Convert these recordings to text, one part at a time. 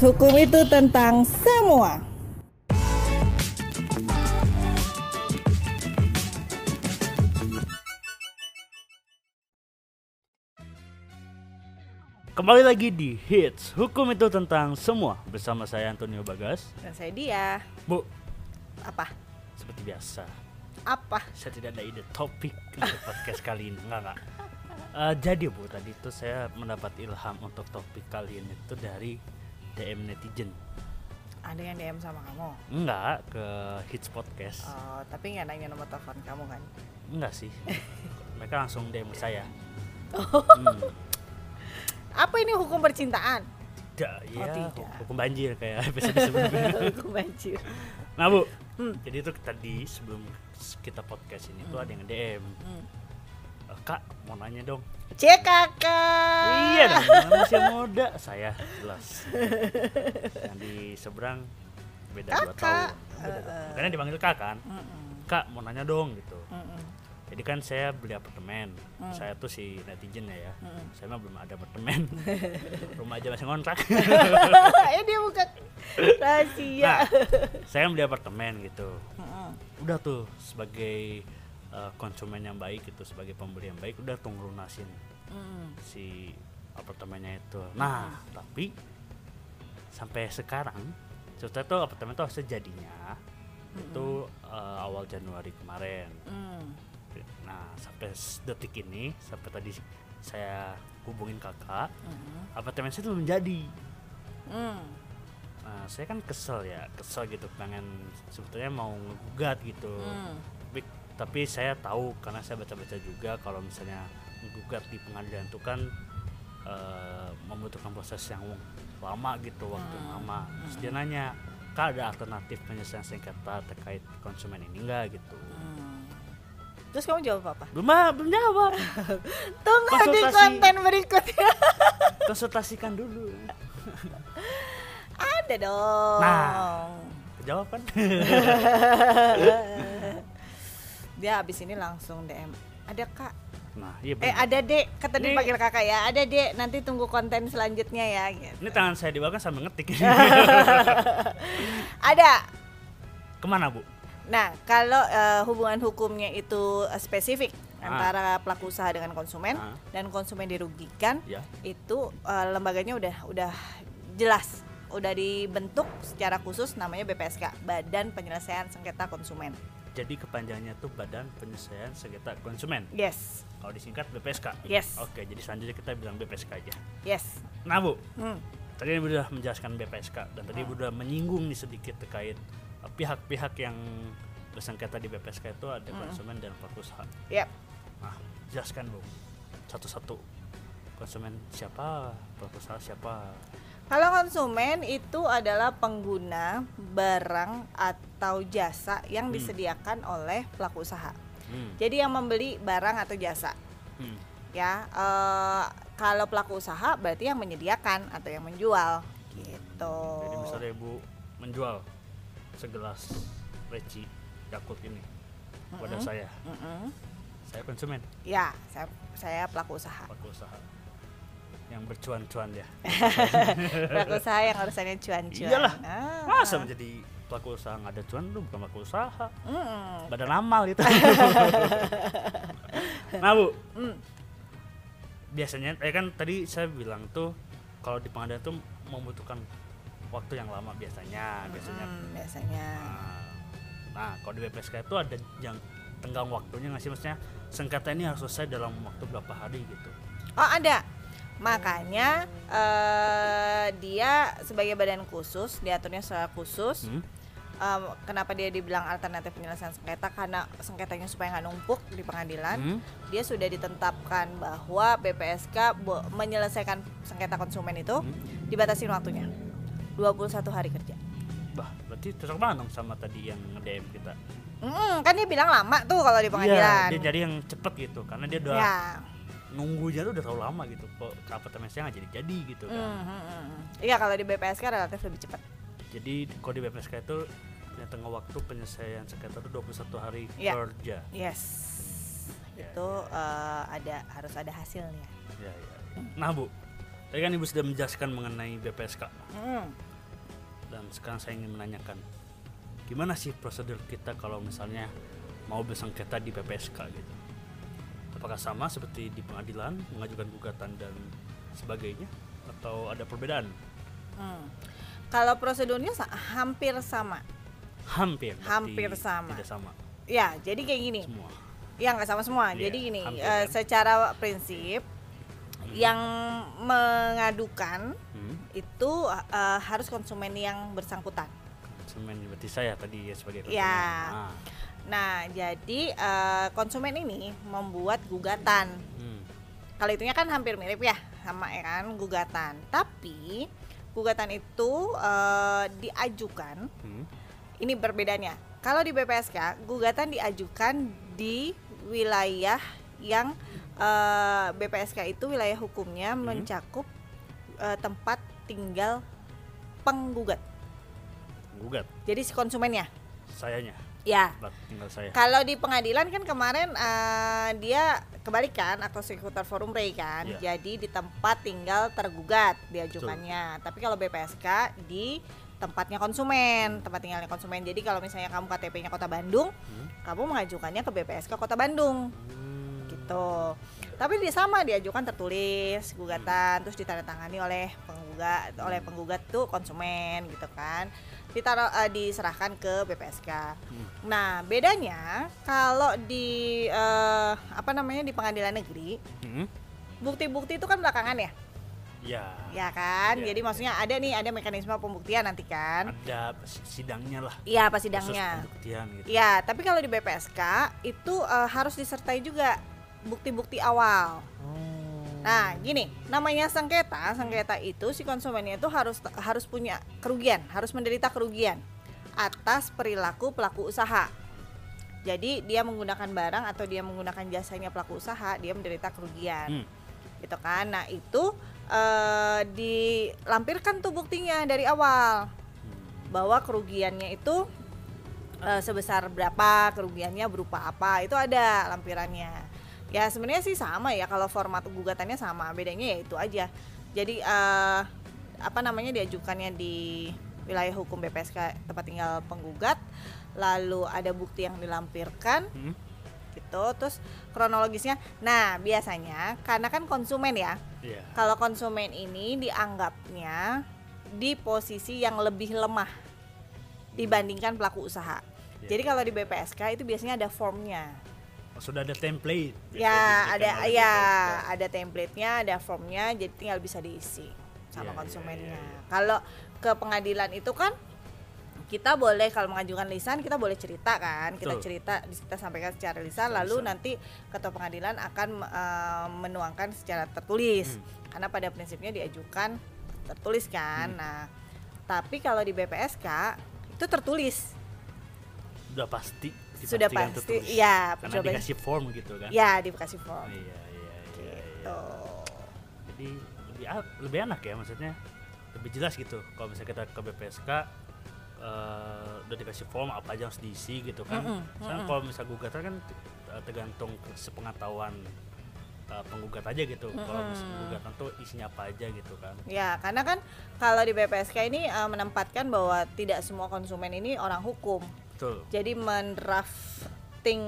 hukum itu tentang semua. Kembali lagi di Hits Hukum itu tentang semua Bersama saya Antonio Bagas Dan saya dia. Bu, Apa? seperti biasa Apa? Saya tidak ada ide topik untuk podcast kali ini Enggak, enggak Eh, Jadi Bu, tadi itu saya mendapat ilham untuk topik kali ini itu dari DM netizen Ada yang DM sama kamu? Enggak, ke Hits Podcast Oh, tapi nggak nanya nomor telepon kamu kan? Enggak sih Mereka langsung DM saya Oh. Hmm, Apa ini hukum percintaan? tidak, Oh, ya tidak. hukum banjir kayak episode sebelumnya hukum banjir. Nah Bu, Hmm. jadi itu tadi sebelum kita podcast ini tuh ada yang DM Hmm. "Eh, Kak mau nanya dong Cek kakak. Iya dong, manusia muda saya jelas. Yang di seberang beda dua Kakak. tahun. Beda dua- Eh, eh. Makanya dipanggil kak kan. Mm-mm. Kak mau nanya dong gitu. Mm-mm. Jadi kan saya beli apartemen. Hmm. Saya tuh si netizen ya ya. Saya mah belum ada apartemen. Rumah aja masih ngontrak. eh dia bukan rahasia. nah, saya beli apartemen gitu. Udah tuh sebagai eh, konsumen yang baik gitu, sebagai pembeli yang baik udah tuh lunasin Mm-mm. si apartemennya itu. Nah, tapi sampai sekarang cerita tuh apartemen tuh harusnya jadinya itu eh, awal Januari kemarin. Mm. Nah, sampai detik ini, sampai tadi saya hubungin kakak, Mm-mm. apartemen saya tuh belum jadi. Mm. Nah, saya kan kesel ya, kesel gitu, pengen sebetulnya mau ngegugat gitu. Mm. Tapi, tapi saya tahu karena saya baca-baca juga kalau misalnya menggugat di pengadilan itu kan eh, membutuhkan proses yang lama gitu waktu yang lama terus dia nanya kak ada alternatif penyelesaian sengketa terkait konsumen ini enggak gitu Mm. Terus kamu jawab apa? belum belum jawab Tunggu di konten berikutnya. konsultasikan dulu Ada dong. Nah. jawab kan Dia habis ini langsung DM. Ada kak? nah iya Eh ada dek. Kata Ini- panggil kakak ya. Ada dek. Nanti tunggu konten selanjutnya ya. Gitu. ini tangan saya di belakang sambil ngetik Ada. ke mana bu Nah kalau eh, hubungan hukumnya itu eh, spesifik Ah. antara pelaku usaha dengan konsumen Ah. dan konsumen dirugikan ya itu eh, lembaganya udah udah jelas udah dibentuk secara khusus namanya BPSK Badan Penyelesaian Sengketa Konsumen. Jadi kepanjangannya tuh badan penyelesaian sengketa konsumen. Yes, kalau disingkat BPSK yes, oke jadi selanjutnya kita bilang BPSK aja. Yes. nah bu. Hmm. tadi ibu sudah menjelaskan BPSK dan tadi ibu sudah menyinggung nih sedikit terkait uh, pihak-pihak yang bersengketa di BPSK itu ada konsumen dan pelaku usaha. Yep. Nah, jelaskan bu. Satu-satu. Konsumen siapa, pelaku usaha siapa. Kalau konsumen itu adalah pengguna barang atau jasa yang Hmm. disediakan oleh pelaku usaha. Hmm. Jadi yang membeli barang atau jasa, Hmm. ya. eh, kalau pelaku usaha berarti yang menyediakan atau yang menjual, gitu. Jadi misalnya ibu menjual segelas leci Yakult ini kepada Mm-mm. saya, Mm-mm. saya konsumen, Ya, saya, saya pelaku usaha. pelaku usaha yang bercuan-cuan ya. pelaku usaha yang urusannya cuan-cuan. Iyalah. Ah. Masa menjadi pelaku usaha nggak ada cuan lu bukan pelaku usaha. Mm-mm. badan amal itu. nah bu, Mm. biasanya, eh kan tadi saya bilang tuh kalau di pengadilan tuh membutuhkan waktu yang lama biasanya, biasanya. Mm, biasanya. Nah, nah, kalau di BPSK itu ada yang tenggang waktunya nggak sih maksudnya sengketa ini harus selesai dalam waktu berapa hari gitu. Oh ada. Makanya eh, dia sebagai badan khusus diaturnya secara khusus. Hmm? Em, kenapa dia dibilang alternatif penyelesaian sengketa? Karena sengketanya supaya nggak numpuk di pengadilan. Hmm? Dia sudah ditetapkan bahwa BPSK bo- menyelesaikan sengketa konsumen itu Hmm? dibatasin waktunya 21 hari kerja. Bah, berarti cocok banget dong sama tadi yang nge-DM kita. Mm, kan dia bilang lama tuh kalau di pengadilan. Iya, dia jadi yang cepet gitu karena dia udah ya. Nunggunya tuh udah terlalu lama gitu. Kok ke apartemen saya nggak jadi-jadi gitu kan. Mm, mm, mm, mm. Iya kalau di BPSK relatif lebih cepat. Jadi kalau di BPSK itu punya tengah waktu penyelesaian sengketa itu 21 hari Iya. kerja. Yes. Itu eh, ada harus ada hasilnya. Ya, ya. Nah, Bu. Tadi kan Ibu sudah menjelaskan mengenai BPSK. Mm. dan sekarang saya ingin menanyakan gimana sih prosedur kita kalau misalnya mau bersengketa di PPSK gitu apakah sama seperti di pengadilan mengajukan gugatan dan sebagainya atau ada perbedaan Hmm. Kalau prosedurnya hampir sama. hampir Hampir sama. tidak sama Ya, jadi kayak gini. semua Ya nggak sama semua. Iya, jadi gini, hampir, eh, kan? secara prinsip yang mengadukan hmm. itu eh, harus konsumen yang bersangkutan. konsumen berarti saya tadi ya sebagai konsumen Ya. Ah, Nah, jadi eh, konsumen ini membuat gugatan. hmm. Kalau itunya kan hampir mirip ya, sama ya kan gugatan. Tapi gugatan itu eh, diajukan Hmm. ini berbedanya. Kalau di BPSK, gugatan diajukan di wilayah yang eh, BPSK itu wilayah hukumnya Hmm. mencakup eh, tempat tinggal penggugat. gugat Jadi si konsumennya. sayanya Ya. Kalau di pengadilan kan kemarin eh, dia kebalikan atau sekitar forum rei kan. Iya. Jadi di tempat tinggal tergugat diajukannya. Tapi kalau BPSK di tempatnya konsumen, tempat tinggalnya konsumen. Jadi kalau misalnya kamu KTP-nya Kota Bandung, Hmm. kamu mengajukannya ke BPSK Kota Bandung Hmm. gitu. Tapi dia sama diajukan tertulis gugatan terus ditandatangani oleh penggugat oleh penggugat tuh konsumen gitu kan. Ditaruh eh, diserahkan ke BPSK. Hmm. Nah, bedanya kalau di eh, apa namanya di pengadilan negeri, Hmm. bukti-bukti itu kan belakangan ya. ya Ya kan? Iya. Jadi maksudnya ada nih ada mekanisme pembuktian nanti kan. ada sidangnya lah Iya, pas khusus sidangnya. pembuktian gitu Ya, tapi kalau di BPSK itu eh, harus disertai juga bukti-bukti awal. oh. Nah, gini, namanya sengketa, sengketa itu si konsumennya itu harus harus punya kerugian, harus menderita kerugian atas perilaku pelaku usaha. Jadi dia menggunakan barang atau dia menggunakan jasanya pelaku usaha, dia menderita kerugian. Hmm. Gitu kan. Nah, itu eh, dilampirkan tuh buktinya dari awal Hmm. bahwa kerugiannya itu eh, sebesar berapa, kerugiannya berupa apa, itu ada lampirannya. Ya sebenarnya sih sama ya kalau format gugatannya sama, bedanya ya itu aja. Jadi eh, apa namanya diajukannya di wilayah hukum BPSK tempat tinggal penggugat, lalu ada bukti yang dilampirkan Hmm. gitu, terus kronologisnya. Nah biasanya karena kan konsumen ya, Iya. kalau konsumen ini dianggapnya di posisi yang lebih lemah dibandingkan pelaku usaha. Iya. Jadi kalau di BPSK itu biasanya ada formnya. Oh, sudah ada template Ya ada ya BPSK. ada template-nya, ada formnya, jadi tinggal bisa diisi sama iya, konsumennya. iya, iya. Kalau ke pengadilan itu kan kita boleh kalau mengajukan lisan kita boleh cerita kan kita Betul. cerita kita sampaikan secara lisan Secara lalu nanti ketua pengadilan akan eh, menuangkan secara tertulis Hmm. karena pada prinsipnya diajukan tertulis kan Hmm. nah tapi kalau di BPSK itu tertulis sudah pasti sudah pasti tertulis. iya karena sudah dikasih form gitu kan ya dikasih form iya iya iya, iya. gitu jadi lebih lebih enak ya maksudnya lebih jelas gitu kalau misalnya kita ke BPSK eh, udah dikasih form apa aja harus diisi gitu kan Mm-mm, Soalnya mm-mm. kalau misalnya gugatan kan eh, tergantung sepengetahuan eh, penggugat aja gitu kalau misalnya Mm-mm. gugatan tuh isinya apa aja gitu kan Ya, karena kan kalau di BPSK ini eh, menempatkan bahwa tidak semua konsumen ini orang hukum. Betul Jadi mendrafting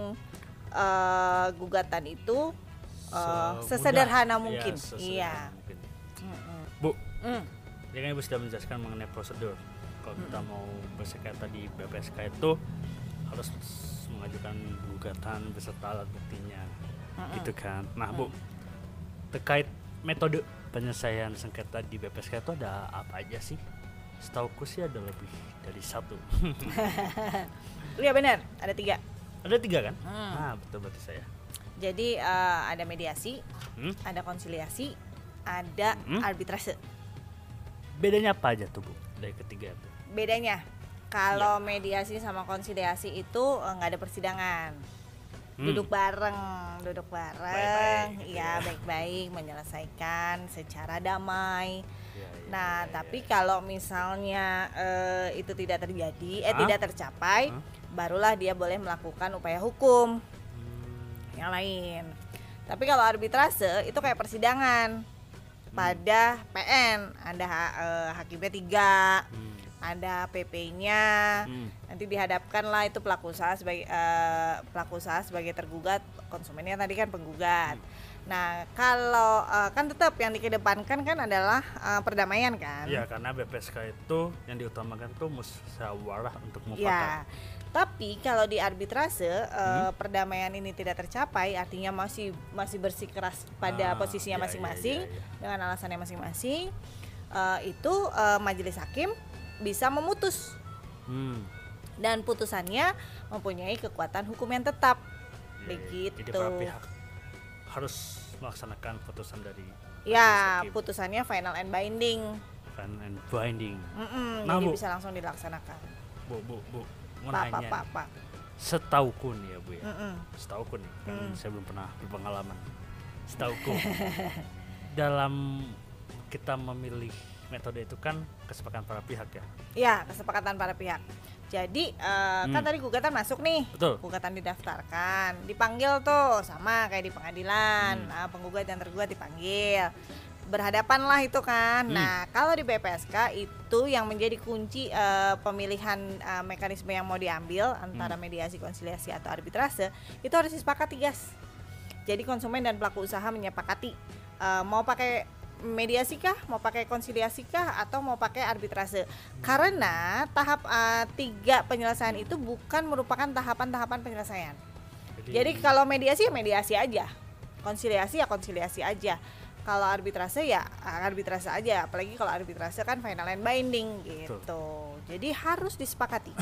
eh, gugatan itu eh, Semudah- sesederhana iya, mungkin. sesederhana Iya. mungkin. Mm-mm. Bu Mm. Ya kan ibu sudah menjelaskan mengenai prosedur. Kalau kita mau bersengketa di BPSK itu harus mengajukan gugatan beserta alat buktinya, Mm-mm. gitu kan. Nah bu, terkait metode penyelesaian sengketa di BPSK itu ada apa aja sih? Setauku sih ada lebih dari satu. Iya benar, ada tiga. ada tiga kan? Hmm. Nah betul berarti saya. Jadi eh, ada mediasi, Hmm? ada konsiliasi, ada Mm-mm. arbitrase. Bedanya apa aja tuh bu dari ketiga itu? Bedanya, kalau Iya. mediasi sama konsiliasi itu eh, nggak ada persidangan. Hmm. duduk bareng, duduk bareng, Baik-baik ya baik-baik menyelesaikan secara damai. Ya, ya, Nah, ya, ya, tapi ya. kalau misalnya eh, itu tidak terjadi, eh Hah? tidak tercapai, Hah? barulah dia boleh melakukan upaya hukum Hmm, yang lain. Tapi kalau arbitrase itu kayak persidangan pada PN, ada ha- eh, hakimnya tiga, hmm. Ada PP-nya, Hmm. nanti dihadapkan lah itu pelaku usaha sebagai eh, pelaku usaha sebagai tergugat, konsumennya tadi kan penggugat. Nah kalau eh, kan tetap yang dikedepankan kan adalah eh, perdamaian kan? Iya, karena BPSK itu yang diutamakan tuh musyawarah untuk mufakat. Ya, tapi kalau di arbitrase Hmm. perdamaian ini tidak tercapai, artinya masih masih bersikeras pada Ah, posisinya iya, iya, masing-masing iya, iya. dengan alasannya masing-masing, eh, itu eh, majelis hakim bisa memutus Hmm. dan putusannya mempunyai kekuatan hukum yang tetap. Iya, iya. Jadi Begitu. para pihak harus melaksanakan putusan dari Ya, putusannya final and binding, Final and binding. Mm-mm, Nah, jadi Bu. bisa langsung dilaksanakan. Bu, bu, bu. Mau nanya pak, pak. Setauku nih ya, Bu ya. Mm-mm. Setauku nih, kan Hmm. saya belum pernah berpengalaman. Setauku dalam kita memilih metode itu kan kesepakatan para pihak ya. Ya, kesepakatan para pihak. Jadi kan Hmm. tadi gugatan masuk nih, Betul. gugatan didaftarkan, dipanggil tuh sama kayak di pengadilan, Hmm. Nah, penggugat dan tergugat dipanggil, berhadapan lah itu kan. Hmm. Nah kalau di BPSK itu yang menjadi kunci eh, pemilihan eh, mekanisme yang mau diambil antara Hmm. mediasi, konsiliasi atau arbitrase itu harus disepakati guys. Jadi konsumen dan pelaku usaha menyepakati eh, mau pakai mediasi kah, mau pakai konsiliasi kah, atau mau pakai arbitrase. Karena tahap eh, tiga penyelesaian itu bukan merupakan tahapan-tahapan penyelesaian. Jadi kalau mediasi ya mediasi aja, konsiliasi ya konsiliasi aja. Kalau arbitrase ya arbitrase aja, apalagi kalau arbitrase kan final and binding gitu. Jadi harus disepakati.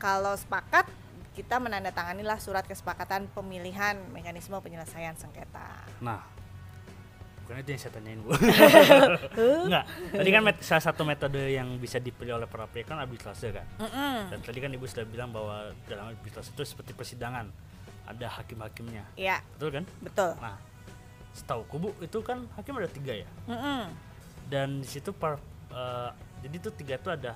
kalau sepakat kita menandatanganilah surat kesepakatan pemilihan mekanisme penyelesaian sengketa. Nah, bukan itu yang saya tanyain bu. Enggak. Tadi kan salah satu metode yang bisa dipilih oleh para pihak kan arbitrase kan. Mm-mm. Dan tadi kan ibu sudah bilang bahwa dalam arbitrase itu seperti persidangan ada hakim-hakimnya, Ya, betul kan? betul. Nah, setahu kubu itu kan hakim ada tiga ya. Mm-mm. Dan di situ par, eh, jadi itu tiga itu ada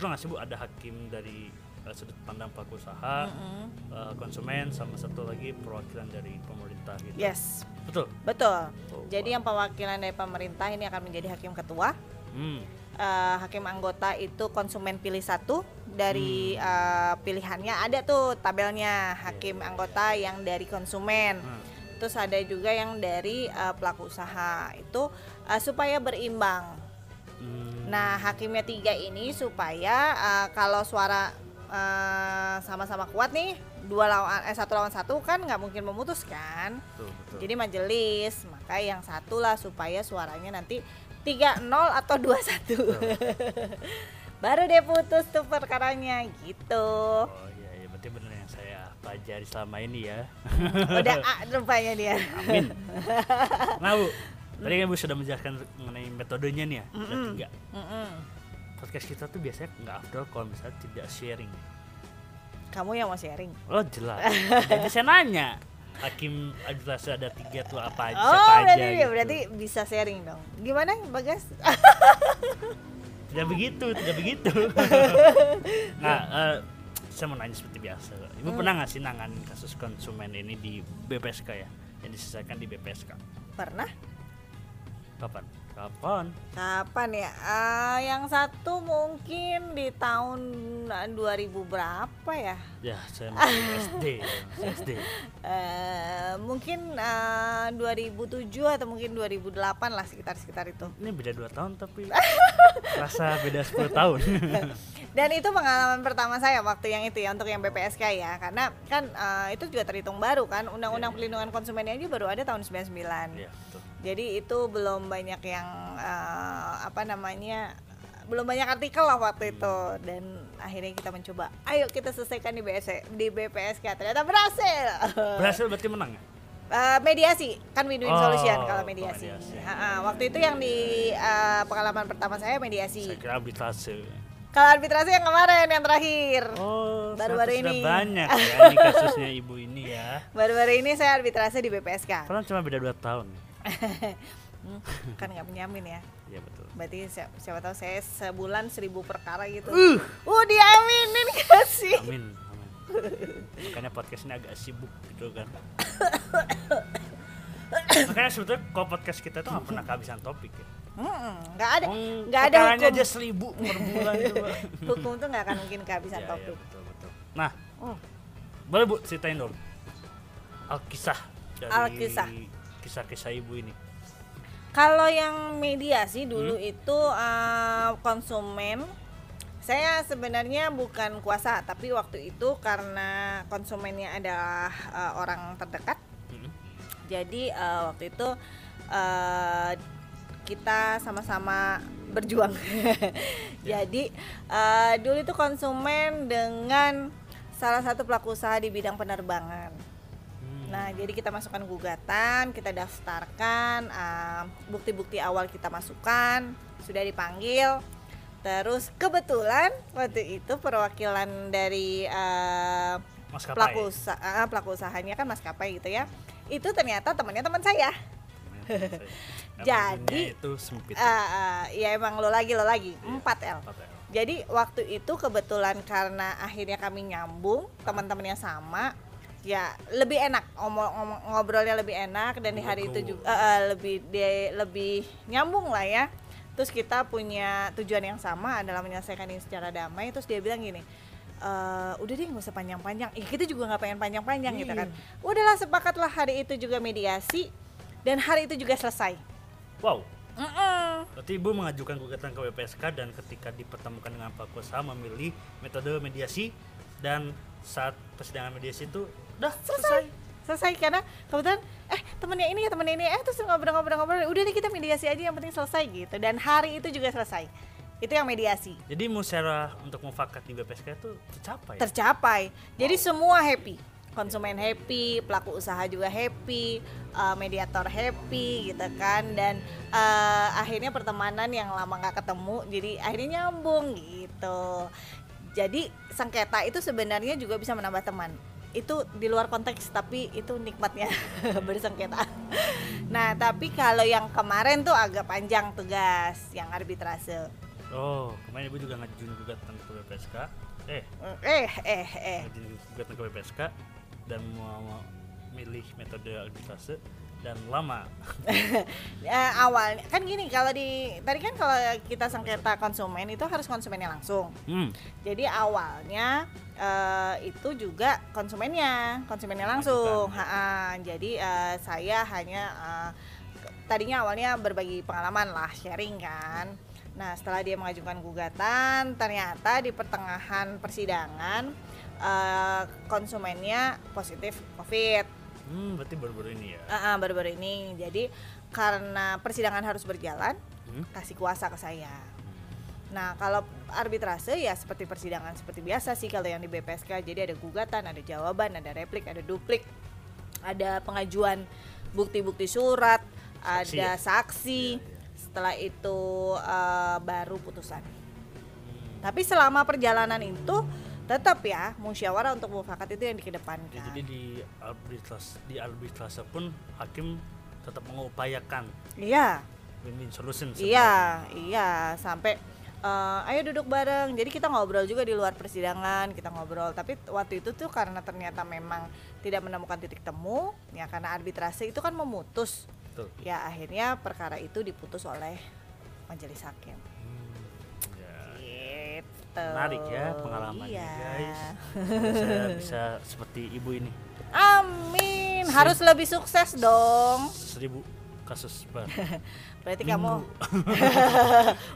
betul nggak sih bu? Ada hakim dari eh, sudut pandang pelaku usaha, Mm-mm. eh, konsumen, sama satu lagi perwakilan dari pemerintah gitu. Yes, Betul. betul. Oh, Jadi yang perwakilan dari pemerintah ini akan menjadi hakim ketua. Hmm. eh, hakim anggota itu konsumen pilih satu dari eh, pilihannya ada tuh tabelnya hakim iya, anggota yang dari konsumen Hmm. terus ada juga yang dari eh, pelaku usaha itu eh, supaya berimbang Hmm. Nah hakimnya tiga ini supaya eh, kalau suara eh, sama-sama kuat nih dua lawan eh satu lawan satu kan nggak mungkin memutuskan Betul, betul. jadi majelis maka yang satu lah supaya suaranya nanti 3-0 atau 2-1 baru dia putus tuh perkaranya gitu. Oh iya, iya. Berarti benar yang saya pelajari selama ini ya. udah A rupanya dia. Amin. Nah bu, tadi kan bu sudah menjelaskan mengenai metodenya nih ya, tiga. Mm-mm. Podcast kita tuh biasanya nggak afdol kalau misalnya tidak sharing. kamu yang mau sharing Oh jelas. Jadi saya nanya, hakim arbitrase ada tiga tuh apa aja? oh siapa aja berarti gitu. berarti bisa sharing dong gimana bagas Tidak begitu, tidak begitu. nah, eh, saya mau nanya seperti biasa. Ibu Hmm. pernah nggak sih nanganin kasus konsumen ini di BPSK ya? Yang diselesaikan di BPSK? pernah Kapan? Kapan? kapan ya Ah, yang satu mungkin di tahun eh, 2000 berapa ya Ya, saya masih SD. masih SD. Eh, mungkin eh, 2007 atau mungkin 2008 lah sekitar-sekitar itu. Ini beda 2 tahun tapi rasa beda 10 tahun. Dan itu pengalaman pertama saya waktu yang itu ya untuk yang BPSK ya, karena kan eh, itu juga terhitung baru kan, Undang-Undang Iya, iya. Perlindungan Konsumennya aja baru ada tahun 99. Iya, betul. Jadi itu belum banyak yang eh, apa namanya belum banyak artikel lah waktu itu dan akhirnya kita mencoba ayo kita selesaikan di BS di BPSK ternyata berhasil Berhasil berarti menang ya? Eh, mediasi kan win-win Oh, solution kalau mediasi. mediasi. Ha, ha, waktu itu yang di eh, pengalaman pertama saya mediasi. Saya kira arbitrase. Kalau arbitrasi yang kemarin yang terakhir. Oh, Baru-baru ternyata sudah ini. banyak ya ini kasusnya ibu ini ya. Baru-baru ini saya arbitrasi di BPSK. Karena cuma beda 2 tahun. Hmm, kan nggak menyamin ya. Iya betul. Berarti siapa, siapa tahu saya sebulan seribu perkara gitu. Uh. Uh, diaminin gak sih? Amin, amin. Makanya podcast ini agak sibuk gitu kan. Makanya sebetulnya kalau podcast kita tuh nggak pernah kehabisan topik ya. Nggak ada Oh, nggak ada hukum aja seribu per bulan coba. hukum tuh nggak akan mungkin kehabisan iya, topik betul betul. Nah, Hmm. boleh bu ceritain dong alkisah dari Alkisah. Kisah-kisah ibu ini. Kalau yang mediasi dulu Hmm. itu uh, konsumen, saya sebenarnya bukan kuasa, tapi waktu itu karena konsumennya adalah uh, orang terdekat, Hmm. jadi uh, waktu itu uh, kita sama-sama berjuang. jadi uh, dulu itu konsumen dengan salah satu pelaku usaha di bidang penerbangan. Nah, jadi kita masukkan gugatan, kita daftarkan, ah, bukti-bukti awal kita masukkan, sudah dipanggil. Terus kebetulan waktu itu perwakilan dari ah, Maskapai. pelaku usaha, ah, pelaku usahanya kan maskapai gitu ya. Itu ternyata temannya teman saya. Emang Jadi, dunia itu sempit. Ah, ah, ya emang lo lagi lo lagi Iya. 4 L. Apa ya? Jadi waktu itu kebetulan karena akhirnya kami nyambung, teman-temannya sama, ya lebih enak ngomong, ngobrolnya lebih enak dan di hari itu juga eh, eh, lebih dia lebih nyambung lah ya. Terus kita punya tujuan yang sama adalah menyelesaikan ini secara damai. Terus dia bilang gini, "Eh, udah deh nggak usah panjang-panjang. Ih kita juga nggak pengen panjang-panjang gitu kan. Udahlah sepakatlah hari itu juga mediasi dan hari itu juga selesai. Wow. Mm-mm. Berarti ibu mengajukan gugatan ke WPSK dan ketika dipertemukan dengan pelaku usaha memilih metode mediasi dan saat persidangan mediasi itu udah selesai. selesai. Karena kebetulan eh temennya ini ya temennya ini eh terus ngobrol-ngobrol-ngobrol udah deh kita mediasi aja yang penting selesai gitu. Dan hari itu juga selesai. Itu yang mediasi. Jadi musyawarah untuk mufakat di WPSK itu tercapai. tercapai. Jadi semua happy. Konsumen happy pelaku usaha juga happy eh, mediator happy gitu kan. Dan eh, akhirnya pertemanan yang lama nggak ketemu jadi akhirnya nyambung gitu. Jadi sengketa itu sebenarnya juga bisa menambah teman itu di luar konteks tapi itu nikmatnya bersengketa. Nah tapi kalau yang kemarin tuh agak panjang tugas yang arbitrase. Oh, kemarin ibu juga ngajuin gugatan ke WPSK. Eh, eh eh eh ngajuin gugatan ke WPSK dan mau mau milih metode arbitrase dan lama. Ya, awalnya kan gini kalau di tadi kan kalau kita sengketa konsumen itu harus konsumennya langsung Hmm. jadi awalnya eh, itu juga konsumennya konsumennya langsung Mengajukan. Ha-ha. jadi eh, saya hanya ke- tadinya awalnya berbagi pengalaman lah sharing kan nah setelah dia mengajukan gugatan ternyata di pertengahan persidangan eh, konsumennya positif covid Hmm, berarti baru-baru ini ya. Ah, ah, baru-baru ini jadi karena persidangan harus berjalan Hmm. kasih kuasa ke saya nah kalau arbitrase ya seperti persidangan seperti biasa sih kalau yang di BPSK jadi ada gugatan ada jawaban ada replik ada duplik ada pengajuan bukti-bukti surat Saksi ada ya? saksi Iya, iya. setelah itu eh, baru putusan Hmm. tapi selama perjalanan itu tetap ya musyawarah untuk mufakat itu yang Ya, dikedepankan jadi di arbitrase di arbitrase pun hakim tetap mengupayakan iya win-win solution. Iya, iya sampai eh, ayo duduk bareng. Jadi kita ngobrol juga di luar persidangan, kita ngobrol. Tapi waktu itu tuh karena ternyata memang tidak menemukan titik temu, ya karena arbitrase itu kan memutus. Betul. Ya akhirnya perkara itu diputus oleh majelis hakim. Ya. Gitu. Menarik ya pengalamannya Iya. guys. Saya bisa seperti ibu ini. Amin. Sip. Harus lebih sukses dong. Seribu kasus per Berarti minggu.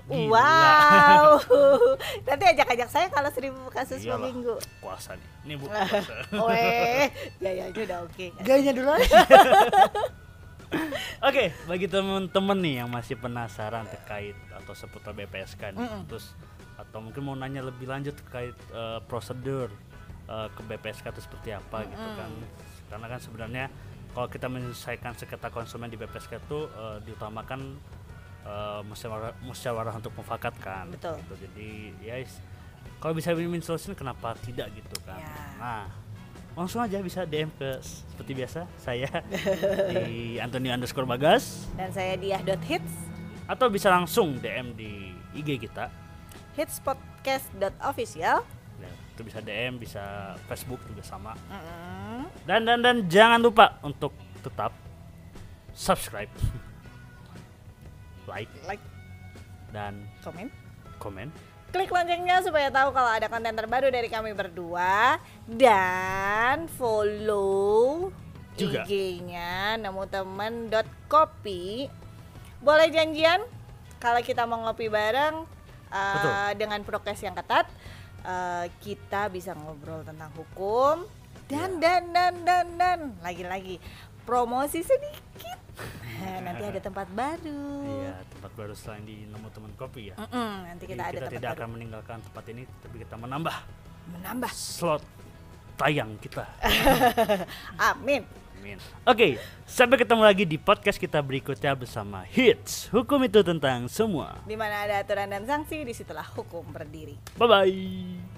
kamu. Wow. Nanti ajak-ajak saya kalau seribu kasus per Iyalah. minggu. Puasa nih. Ini bu puasa. Weh, gayanya udah oke. Gayanya dulu Oke, bagi teman-teman nih yang masih penasaran terkait atau seputar BPSK nih, Mm-mm. terus atau mungkin mau nanya lebih lanjut terkait eh, prosedur eh, ke BPSK itu seperti apa gitu kan. Karena kan sebenarnya kalau kita menyelesaikan sengketa konsumen di BPSK itu eh, diutamakan eh, musyawarah, musyawarah untuk mufakat kan. Betul. Gitu. Jadi ya is- kalau bisa win-win solution kenapa tidak gitu kan. Ya. Nah, langsung aja bisa DM ke seperti biasa saya di Antonio underscore Bagas Dan saya diah.hits atau bisa langsung DM di IG kita hitspodcast.official. ya, itu bisa DM bisa Facebook juga sama Mm-mm. dan dan dan jangan lupa untuk tetap subscribe like like dan komen komen klik loncengnya supaya tahu kalau ada konten terbaru dari kami berdua dan follow Juga. IG-nya nemu temen kopi boleh janjian kalau kita mau ngopi bareng uh, Betul. dengan prokes yang ketat uh, kita bisa ngobrol tentang hukum dan dan dan dan dan. Lagi-lagi promosi sedikit. Nanti ada tempat baru. Iya tempat baru selain di nemu teman kopi ya. Mm-mm, nanti Jadi kita ada kita tempat tidak baru. akan meninggalkan tempat ini tapi kita menambah menambah. slot tayang kita. Amin Amin. Oke, sampai ketemu lagi di podcast kita berikutnya bersama Hits. Hukum itu tentang semua. di mana ada aturan dan sanksi di situlah hukum berdiri Bye bye.